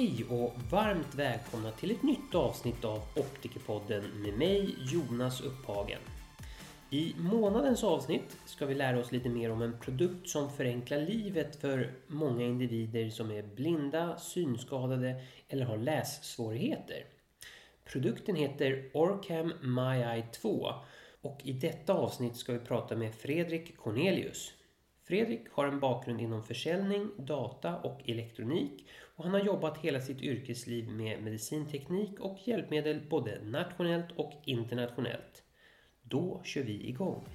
Hej och varmt välkomna till ett nytt avsnitt av Optikerpodden med mig Jonas Upphagen. I månadens avsnitt ska vi lära oss lite mer om en produkt som förenklar livet för många individer som är blinda, synskadade eller har lässvårigheter. Produkten heter Orcam MyEye 2 och i detta avsnitt ska vi prata med Fredrik Cornelius. Fredrik har en bakgrund inom försäljning, data och elektronik och han har jobbat hela sitt yrkesliv med medicinteknik och hjälpmedel både nationellt och internationellt. Då kör vi igång!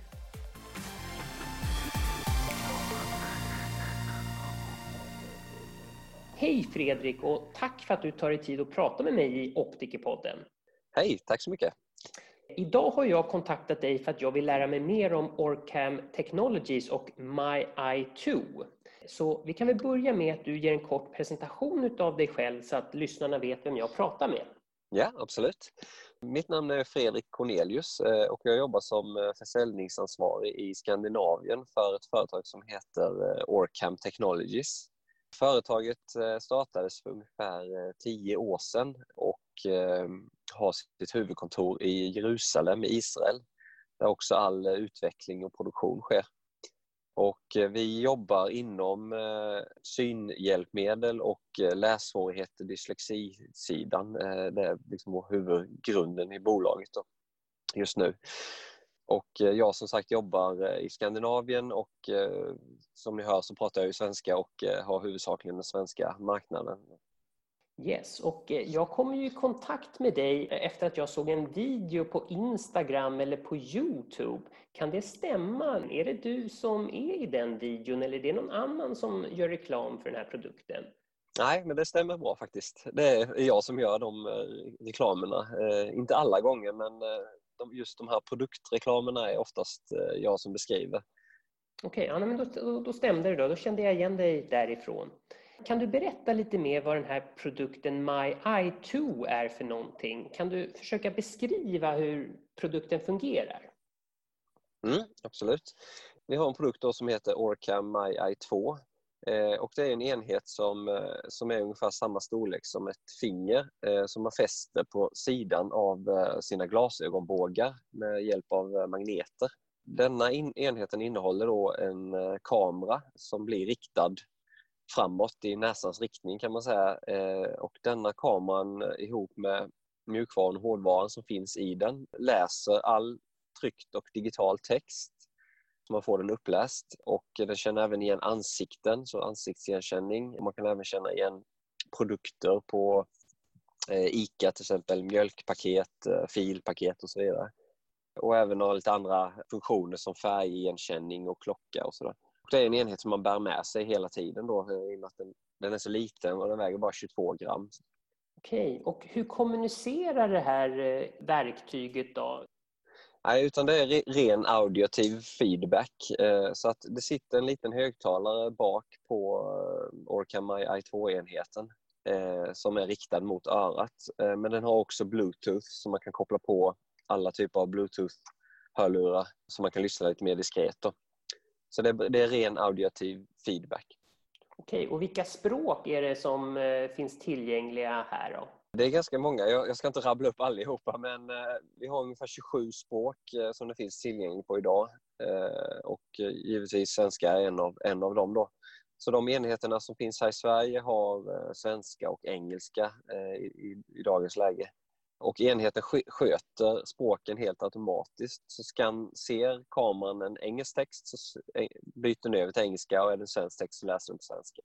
Hej Fredrik och tack för att du tar dig tid att prata med mig i Optikerpodden. Hej, tack så mycket. Idag har jag kontaktat dig för att jag vill lära mig mer om Orcam Technologies och MyEye2. Så vi kan väl börja med att du ger en kort presentation av dig själv så att lyssnarna vet vem jag pratar med. Ja, absolut. Mitt namn är Fredrik Cornelius eh, och jag jobbar som eh, försäljningsansvarig i Skandinavien för ett företag som heter eh, Orcam Technologies. Företaget startades för ungefär tio år sedan och eh, har sitt huvudkontor i Jerusalem i Israel där också all eh, utveckling och produktion sker. Och eh, vi jobbar inom synhjälpmedel och lässvårigheter, dyslexisidan. Det är liksom huvudgrunden i bolaget då, just nu. Och jag som sagt jobbar i Skandinavien och som ni hör så pratar jag ju svenska och har huvudsakligen den svenska marknaden. Yes, och eh, jag kom ju i kontakt med dig efter att jag såg en video på Instagram eller på Youtube. Kan det stämma? Är det du som är i den videon eller är det någon annan som gör reklam för den här produkten? Nej, men det stämmer bra faktiskt. Det är jag som gör de eh, reklamerna. Eh, inte alla gånger, men just de här produktreklamerna är oftast jag som beskriver. Okej, okay, ja, då, då stämde det då. Då kände jag igen dig därifrån. Kan du berätta lite mer vad den här produkten My Eye2 är för någonting? Kan du försöka beskriva hur produkten fungerar? Mm, absolut. Vi har en produkt som heter Orcam My Eye2 eh, och det är en enhet som, eh, som är ungefär samma storlek som ett finger eh, som man fäster på sidan av eh, sina glasögonbågar med hjälp av eh, magneter. Denna in, enheten innehåller då en eh, kamera som blir riktad framåt i näsans riktning kan man säga. Eh, och denna kameran ihop med mjukvaran och hårdvaran som finns i den läser all tryckt och digital text man får den uppläst och den känner även igen ansikten, så ansiktsigenkänning. Man kan även känna igen produkter på eh, ICA till exempel, mjölkpaket, eh, filpaket och så vidare. Och även några lite andra funktioner som färgigenkänning och klocka och sådär. Det är en enhet som man bär med sig hela tiden då, i och med att den, den är så liten och den väger bara 22 gram. Okej, och hur kommunicerar det här eh, verktyget då? Nej, utan det är ren auditiv feedback. Eh, så att det sitter en liten högtalare bak på eh, Orcam i2-enheten som är riktad mot örat. Men den har också bluetooth så man kan koppla på alla typer av bluetooth-hörlurar så man kan lyssna lite mer diskret. Då. Så det, det är ren auditiv feedback. Okej, och vilka språk är det som eh, finns tillgängliga här då? Det är ganska många. Jag, jag ska inte rabbla upp allihopa men eh, vi har ungefär 27 språk eh, som det finns tillgängligt på idag. Och givetvis svenska är en av, en av dem. Då. Så de enheterna som finns här i Sverige har svenska och engelska i, i, i dagens läge och enheten sköter språken helt automatiskt. Så skan, ser kameran en engelsk text så eh, byter den över till engelska och är det en svensk text så läser den på svenska.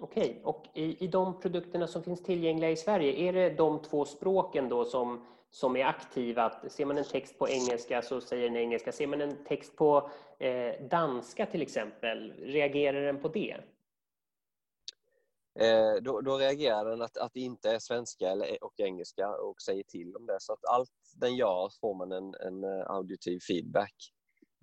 Okej, och i, i de produkterna som finns tillgängliga i Sverige, är det de två språken då som, som är aktiva? ser man en text på engelska så säger den engelska. Ser man en text på eh, danska till exempel, reagerar den på det? Eh, då, då, reagerar den att, att det inte är svenska eller, e- och engelska och säger till om det. Så att allt den gör får man en, en eh, auditiv feedback.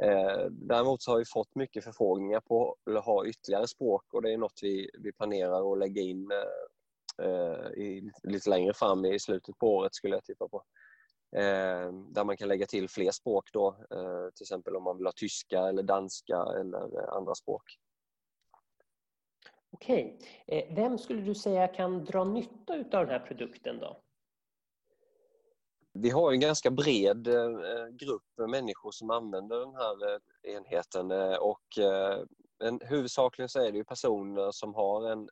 Eh, däremot så har vi fått mycket förfrågningar på att ha ytterligare språk och det är något vi, vi planerar att lägga in eh, eh, i, lite längre fram i slutet på året skulle jag tippa på. Eh, där man kan lägga till fler språk då, eh, till exempel om man vill ha tyska eller danska eller eh, andra språk. Okej. Okay. vem skulle du säga kan dra nytta av den här produkten då? Vi har en ganska bred eh, grupp människor som använder den här eh, enheten och men huvudsakligen så är det ju personer som har en, en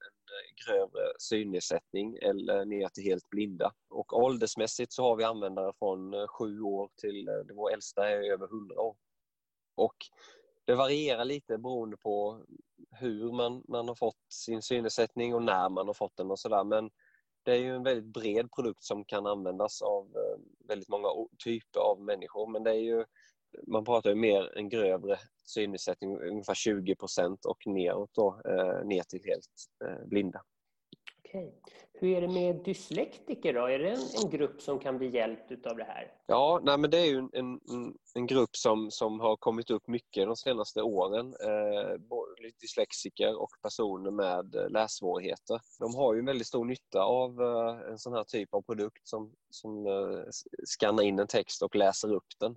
grövre synnedsättning eller ner till helt blinda. Och åldersmässigt så har vi användare från sju år till, vår äldsta är över 100 år. Och det varierar lite beroende på hur man, man har fått sin synnedsättning och när man har fått den och sådär. Men det är ju en väldigt bred produkt som kan användas av eh, väldigt många typer av människor. Men det är ju, man pratar ju mer en grövre synnedsättning, ungefär 20 procent och neråt då, eh, ner till helt eh, blinda. Okej. Hur är det med dyslektiker då? Är det en, en grupp som kan bli hjälpt av det här? Ja, nej, men det är ju en, en, en grupp som, som har kommit upp mycket de senaste åren. Eh, dyslexiker och personer med eh, lässvårigheter. De har ju en väldigt stor nytta av eh, en sån här typ av produkt som, som eh, skannar in en text och läser upp den.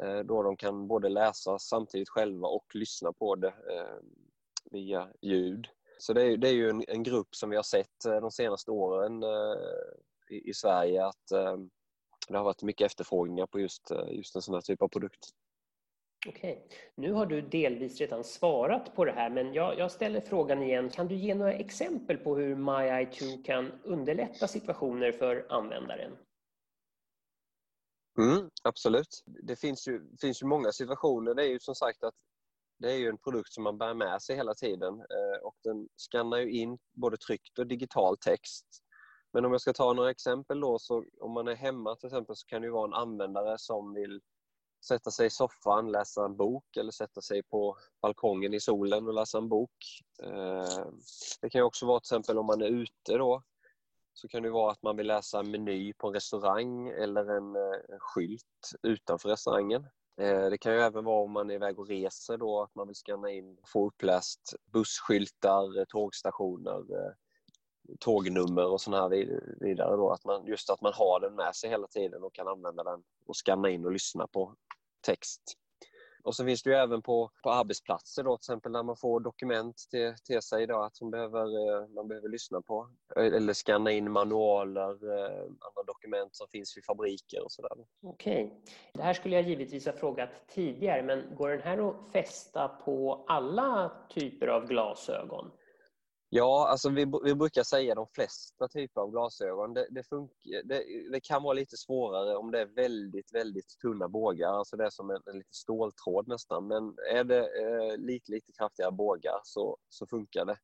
Eh, då de kan både läsa samtidigt själva och lyssna på det eh, via ljud. Så det är, det är ju en, en, grupp som vi har sett eh, de senaste åren eh, i, i, Sverige att eh, det har varit mycket efterfrågningar på just, just en sån här typ av produkt. Okej, nu har du delvis redan svarat på det här, men jag, jag ställer frågan igen. Kan du ge några exempel på hur MyI2 kan underlätta situationer för användaren? Mm, absolut. Det finns ju, finns ju många situationer. Det är ju som sagt att det är ju en produkt som man bär med sig hela tiden eh, och den skannar ju in både tryckt och digital text. Men om jag ska ta några exempel då, så om man är hemma till exempel så kan det vara en användare som vill sätta sig i soffan, läsa en bok eller sätta sig på balkongen i solen och läsa en bok. Eh, det kan också vara till exempel om man är ute då, så kan det vara att man vill läsa en meny på en restaurang eller en, eh, en skylt utanför restaurangen. Eh, det kan ju även vara om man är iväg och reser då, att man vill scanna in, få uppläst busskyltar, eh, tågstationer, eh, tågnummer och sådana här vidare. Då. Att man, just att man har den med sig hela tiden och kan använda den och scanna in och lyssna på text. Och så finns det ju även på, på arbetsplatser då, till exempel när man får dokument till, till sig idag att man behöver, eh, man behöver lyssna på. Eh, eller scanna in manualer, eh, andra dokument som finns vid fabriker och sådär. Okej. Det här skulle jag givetvis ha frågat tidigare, men går den här att fästa på alla typer av glasögon? Ja, alltså vi, vi brukar säga de flesta typer av glasögon. Det, det, funkar, det, det, kan vara lite svårare om det är väldigt, väldigt tunna bågar. Alltså det är som en, en liten ståltråd nästan. Men är det eh, lite, lite kraftigare bågar så, så funkar det.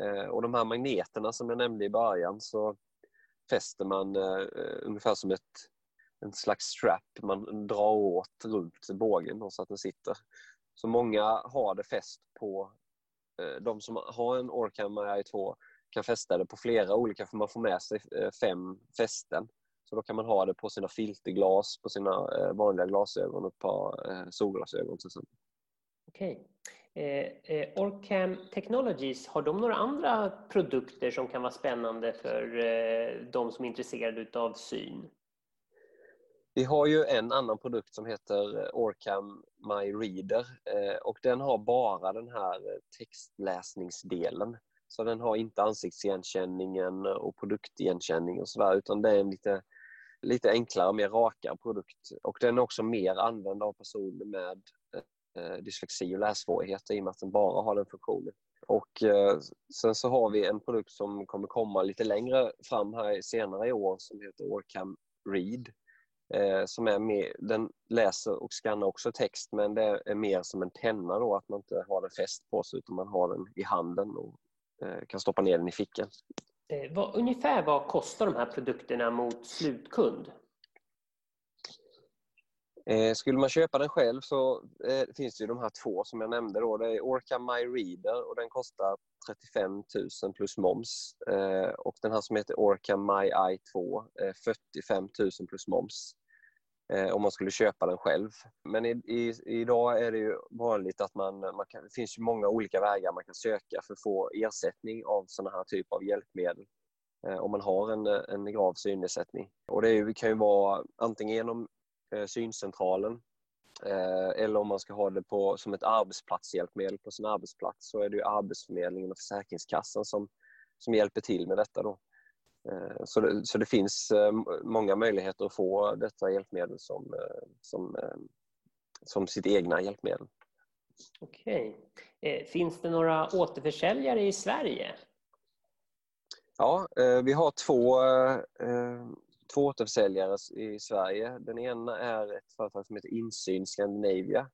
Eh, och de här magneterna som jag nämnde i början så fäster man eh, eh ungefär som ett, en slags strap. Man drar åt runt bågen så att den sitter. Så många har det fäst på Eh, de som har en Orcam i2 kan fästa det på flera olika, för man får med sig eh, fem fästen. Så då kan man ha det på sina filterglas, på sina eh, vanliga glasögon och på solglasögon till exempel. Okej. Eh, Orcam Technologies, har de några andra produkter som kan vara spännande för eh, de som är intresserade av syn? Vi har ju en annan produkt som heter eh, Orcam My Reader eh, och den har bara den här eh, textläsningsdelen. Så den har inte ansiktsigenkänningen och produktigenkänning och sådär utan det är en lite, lite enklare, mer rakare produkt. Och den är också mer använd av personer med dyslexi och lässvårigheter i och med att den bara har den funktionen. Och sen så har vi en produkt som kommer komma lite längre fram här senare i år som heter Orcam Read eh, som är mer, den läser och skannar också text men det är mer som en penna då, att man inte har den fäst på sig utan man har den i handen och eh, kan stoppa ner den i fickan. Eh, vad, ungefär vad kostar de här produkterna mot slutkund? Eh, skulle man köpa den själv så eh, finns det ju de här två som jag nämnde. Då. Det är Orca My Reader och den kostar 35 000 plus moms. Eh, och den här som heter Orca My i2 eh, 45 000 plus moms eh, om man skulle köpa den själv. Men i, i, idag är det ju vanligt att man, man kan, det finns ju många olika vägar man kan söka för att få ersättning av sådana här typer av hjälpmedel eh, om man har en, en grav synnedsättning. Och det, är, det kan ju vara antingen genom syncentralen eller om man ska ha det på, som ett arbetsplatshjälpmedel på sin arbetsplats så är det ju Arbetsförmedlingen och Försäkringskassan som, som hjälper till med detta. Då. Så det, så det finns många möjligheter att få detta hjälpmedel som, som, som sitt egna hjälpmedel. Okej. Finns det några återförsäljare i Sverige? Ja, vi har två två återförsäljare i Sverige. Den ena är ett företag som heter Insyn Scandinavia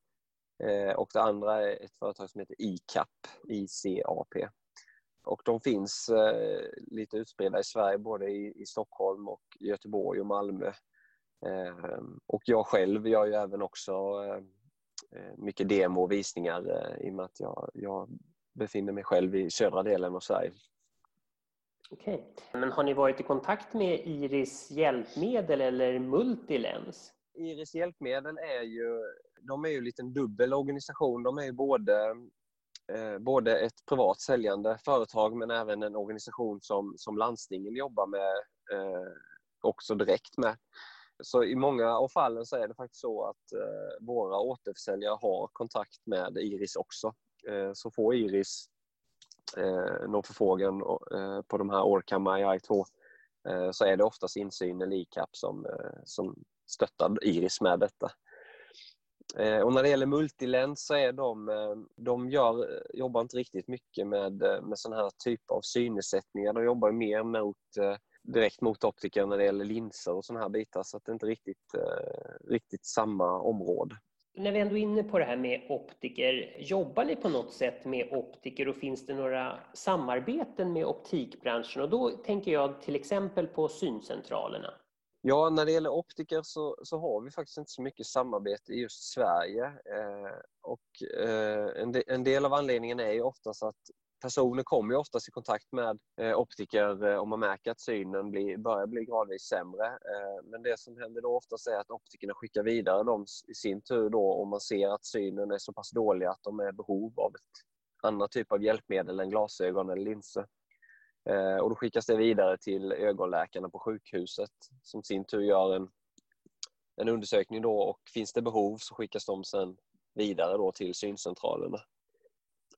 eh, och det andra är ett företag som heter ICAP, ICAP. Och de finns eh, lite utspridda i Sverige, både i, Stockholm och Göteborg och Malmö. Eh, och jag själv gör ju även också mycket demo och visningar i och med att jag, jag befinner mig själv i södra delen av Sverige. Okej. Men har ni varit i kontakt med Iris hjälpmedel eller Multilens? Iris hjälpmedel är ju, de är ju en liten dubbel organisation. De är ju både, eh, både ett privat säljande företag men även en organisation som, som landstingen jobbar med eh, också direkt med. Så i många av fallen så är det faktiskt så att eh, våra återförsäljare har kontakt med Iris också. Eh, så får Iris eh, någon förfrågan eh, på de här Orcam AI2 eh, så är det oftast insyn eller ICAP som, eh, som stöttar Iris med detta. Eh, och när det gäller multilens så är de, eh, de gör, jobbar inte riktigt mycket med, eh, med sådana här typer av synnedsättningar. De jobbar mer mot, eh, direkt mot optiker när det gäller linser och sådana här bitar så att det är inte riktigt, eh, riktigt samma område. När vi ändå är inne på det här med optiker, jobbar ni på något sätt med optiker och finns det några samarbeten med optikbranschen? Och då tänker jag till exempel på syncentralerna. Ja, när det gäller optiker så, så har vi faktiskt inte så mycket samarbete i just Sverige. Eh, och, eh, en, de, en, del av anledningen är ju oftast att personer kommer ju oftast i kontakt med eh, optiker eh, om man märker att synen blir, börjar bli gradvis sämre. Eh, men det som händer då oftast är att optikerna skickar vidare dem i sin tur då om man ser att synen är så pass dålig att de är i behov av ett annat typ av hjälpmedel än glasögon eller linser. Eh, och då skickas det vidare till ögonläkarna på sjukhuset som sin tur gör en, en undersökning då och finns det behov så skickas de sen vidare då till syncentralerna.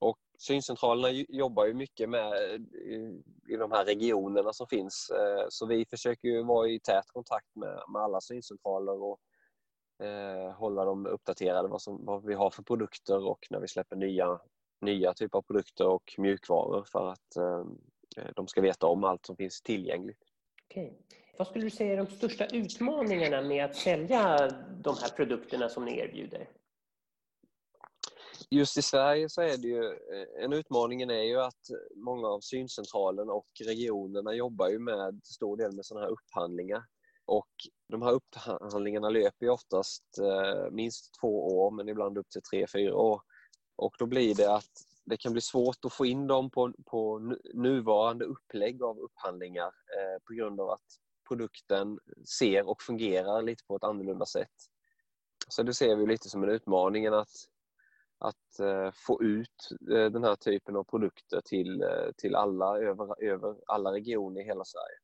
Och syncentralerna jobbar ju mycket med eh, i de här regionerna som finns. Eh, så vi försöker ju vara i tät kontakt med, med alla syncentraler och eh, hålla dem uppdaterade vad, som, vad vi har för produkter och när vi släpper nya, nya typer av produkter och mjukvaror för att eh, eh de ska veta om allt som finns tillgängligt. Okej. Vad skulle du säga är de största utmaningarna med att sälja de här produkterna som ni erbjuder? Just i Sverige så är det ju, eh, en utmaningen är ju att många av syncentralerna och regionerna jobbar ju med stor del med sådana här upphandlingar. Och de här upphandlingarna löper ju oftast eh, minst två år men ibland upp till tre, fyra år. Och då blir det att det kan bli svårt att få in dem på, på nuvarande upplägg av upphandlingar eh, på grund av att produkten ser och fungerar lite på ett annorlunda sätt. Så det ser vi lite som en utmaning att att eh, få ut eh, den här typen av produkter till, eh, till alla över, över alla regioner i hela Sverige.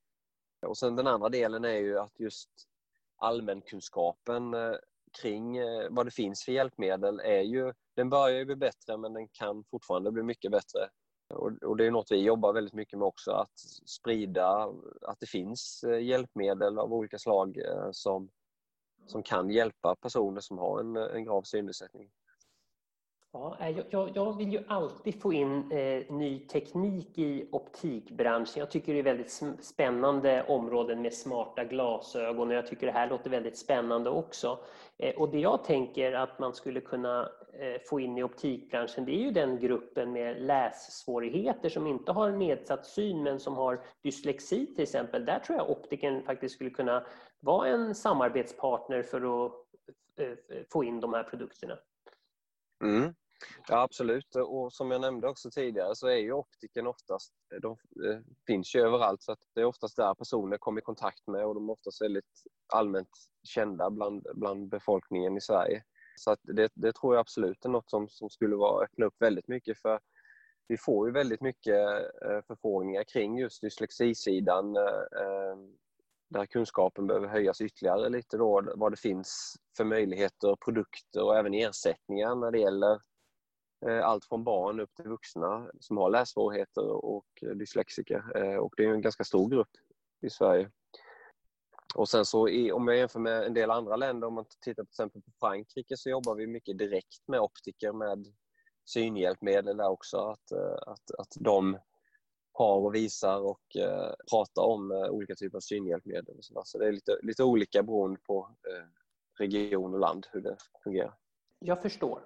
Och sen den andra delen är ju att just allmänkunskapen eh, kring eh, vad det finns för hjälpmedel är ju, den börjar ju bli bättre men den kan fortfarande bli mycket bättre. Och, det är något vi jobbar väldigt mycket med också, att sprida att det finns eh, hjälpmedel av olika slag som, som kan hjälpa personer som har en, en grav synnedsättning. Ja, eh, jag, jag, vill ju alltid få in eh, ny teknik i optikbranschen. Jag tycker det är väldigt spännande områden med smarta glasögon och jag tycker det här låter väldigt spännande också. Eh, och det jag tänker att man skulle kunna eh, få in i optikbranschen det är ju den gruppen med lässvårigheter som inte har nedsatt syn men som har dyslexi till exempel. Där tror jag optiken faktiskt skulle kunna vara en samarbetspartner för att eh, få in de här produkterna. Mm. Ja, absolut. Och som jag nämnde också tidigare så är ju optiken oftast, de eh, finns ju överallt så att det är oftast där personer kommer i kontakt med och de är oftast väldigt allmänt kända bland, bland befolkningen i Sverige. Så att det, det tror jag absolut är något som, som skulle vara, öppna upp väldigt mycket för vi får ju väldigt mycket eh, förfrågningar kring just dyslexisidan. Eh, där kunskapen behöver höjas ytterligare lite då, vad det finns för möjligheter, produkter och även ersättningar när det gäller Eh, allt från barn upp till vuxna som har lässvårigheter och dyslexiker. Eh, och det är en ganska stor grupp i Sverige. Och sen så i, om jag jämför med en del andra länder, om man tittar till exempel på Frankrike så jobbar vi mycket direkt med optiker med synhjälpmedel där också. Att, eh, att, att de har och visar och pratar om olika typer av synhjälpmedel. Och så, så det är lite, lite olika beroende på region och land hur det fungerar. Jag förstår.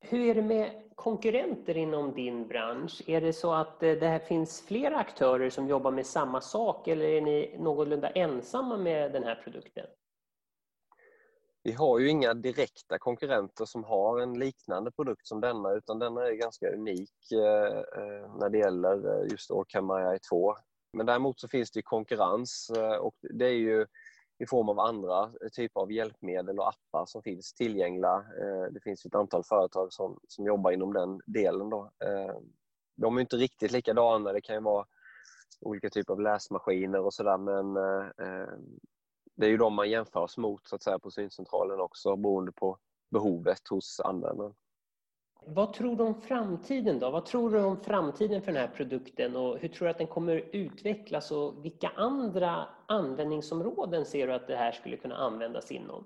Hur är det med konkurrenter inom din bransch? Är det så att eh, det här finns flera aktörer som jobbar med samma sak eller är ni någorlunda ensamma med den här produkten? Vi har ju inga direkta konkurrenter som har en liknande produkt som denna utan denna är ganska unik eh, eh, när det gäller just Orcam AI 2. Men däremot så finns det konkurrens och det är ju i form av andra eh, typer av hjälpmedel och appar som finns tillgängliga. Eh, det finns ett antal företag som, som jobbar inom den delen. Då. Eh, de är inte riktigt likadana. Det kan ju vara olika typer av läsmaskiner och sådär men det är ju de man jämförs mot så att säga, på syncentralen också beroende på behovet hos användaren. Vad tror du om framtiden då? Vad tror du om framtiden för den här produkten och hur tror du att den kommer utvecklas och vilka andra användningsområden ser du att det här skulle kunna användas inom?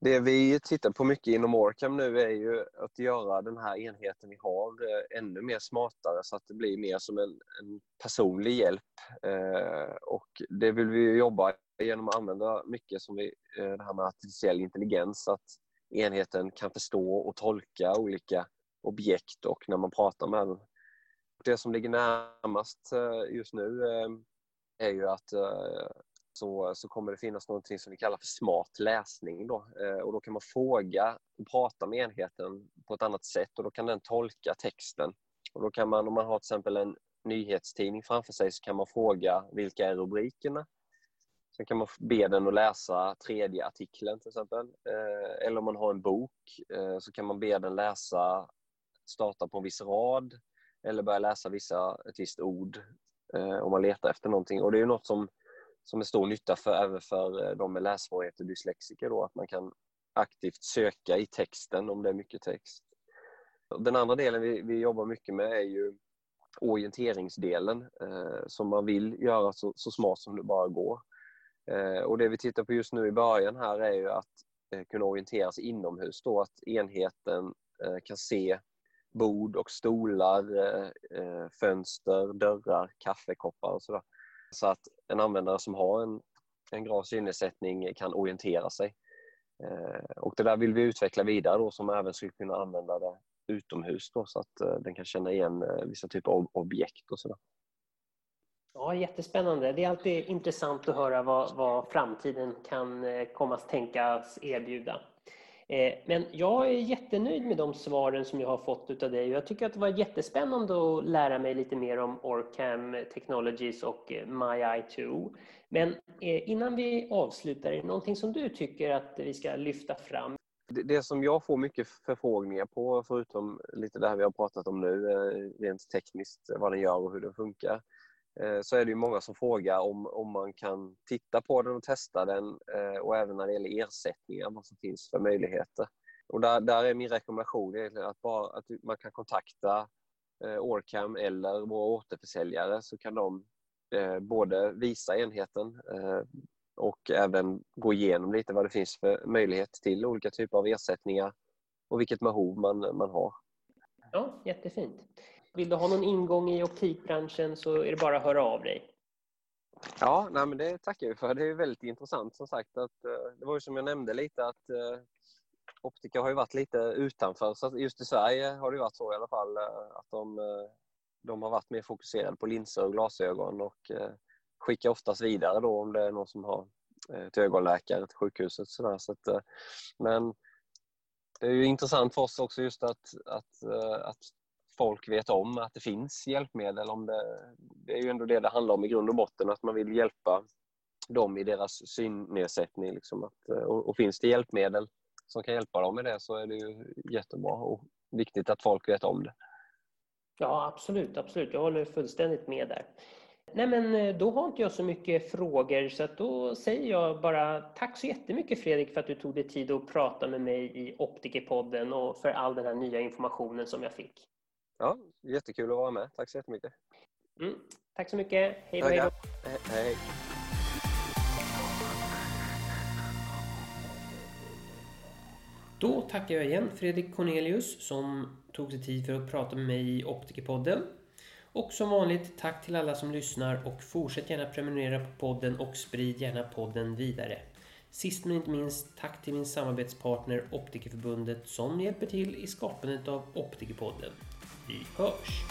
Det vi tittar på mycket inom Orcam nu är ju att göra den här enheten vi har eh, ännu mer smartare så att det blir mer som en, en personlig hjälp. Eh, och det vill vi jobba genom att använda mycket som vi, eh, det här med artificiell intelligens. Att enheten kan förstå och tolka olika objekt och när man pratar med den. Det som ligger närmast eh, just nu eh, är ju att eh, så, så kommer det finnas något som vi kallar för smart läsning. Då. Och då kan man fråga och prata med enheten på ett annat sätt och då kan den tolka texten. Och då kan man, om man har till exempel en nyhetstidning framför sig så kan man fråga vilka är rubrikerna? Sen kan man be den att läsa tredje artikeln till exempel. Eh, eller om man har en bok eh, så kan man be den läsa, starta på en viss rad eller börja läsa vissa, ett visst ord eh, om man letar efter någonting. Och det är något som, som är stor nytta för, även för de med lässvårigheter, dyslexiker, då, att man kan aktivt söka i texten om det är mycket text. Den andra delen vi, vi jobbar mycket med är ju orienteringsdelen eh, som man vill göra så, så smart som det bara går. Eh, och det vi tittar på just nu i början här är ju att eh, kunna orientera sig inomhus då, att enheten eh, kan se bord och stolar, fönster, dörrar, kaffekoppar och sådär. Så att en användare som har en, en grav synnedsättning kan orientera sig. Och det där vill vi utveckla vidare då som även skulle kunna använda det utomhus då, så att den kan känna igen vissa typer av objekt och sådär. Ja, jättespännande. Det är alltid intressant att höra vad, vad framtiden kan eh, komma att tänkas erbjuda. Eh, men jag är jättenöjd med de svaren som jag har fått av dig. Jag tycker att det var jättespännande att lära mig lite mer om Orcam Technologies och eh, MyEye2. Men innan vi avslutar, är det någonting som du tycker att vi ska lyfta fram? Det som jag får mycket förfrågningar på, förutom lite det här vi har pratat om nu, rent tekniskt, vad den gör och hur den funkar, Eh, så är det ju många som frågar om, om man kan titta på den och testa den eh, och även när det gäller ersättningar, vad som finns för möjligheter. Och där, där är min rekommendation att, bara, att man kan kontakta eh, Orcam eller våra återförsäljare så kan de både visa enheten och även gå igenom lite vad det finns för möjlighet till olika typer av ersättningar och vilket behov man, man har. Ja, jättefint. Vill du ha någon ingång i optikbranschen så är det bara att höra av dig. Ja, nej, men det tackar vi för. Det är väldigt intressant som sagt. Att, eh, det var ju som jag nämnde lite att eh, optiker har ju varit lite utanför. Så just i Sverige har det varit så i alla fall eh, att de, de har varit mer fokuserade på linser och glasögon och skickar oftast vidare då om det är någon som har till ögonläkare till sjukhuset. Så där. Så att, men det är ju intressant för oss också just att, att, att folk vet om att det finns hjälpmedel. Om det, det är ju ändå det det handlar om i grund och botten, att man vill hjälpa dem i deras synnedsättning. Liksom att, eh, och, och, finns det hjälpmedel som kan hjälpa dem med det så är det ju jättebra och viktigt att folk vet om det. Ja, absolut. absolut. Jag håller fullständigt med där. Nej men eh, då har inte jag så mycket frågor så att då säger jag bara tack så jättemycket Fredrik för att du tog dig tid att prata med mig i Optikerpodden och för all den här nya informationen som jag fick. Ja, jättekul att vara med. Tack så jättemycket. Mm, tack så mycket. Hej då. Hej, då. hej. Då tackar jag igen Fredrik Cornelius som tog sig tid för att prata med mig i Optikerpodden. Och som vanligt, tack till alla som lyssnar och fortsätt gärna prenumerera på podden och sprid gärna podden vidare. Sist men inte minst, tack till min samarbetspartner Optikerförbundet som hjälper till i skapandet av Optikerpodden. Vi hörs!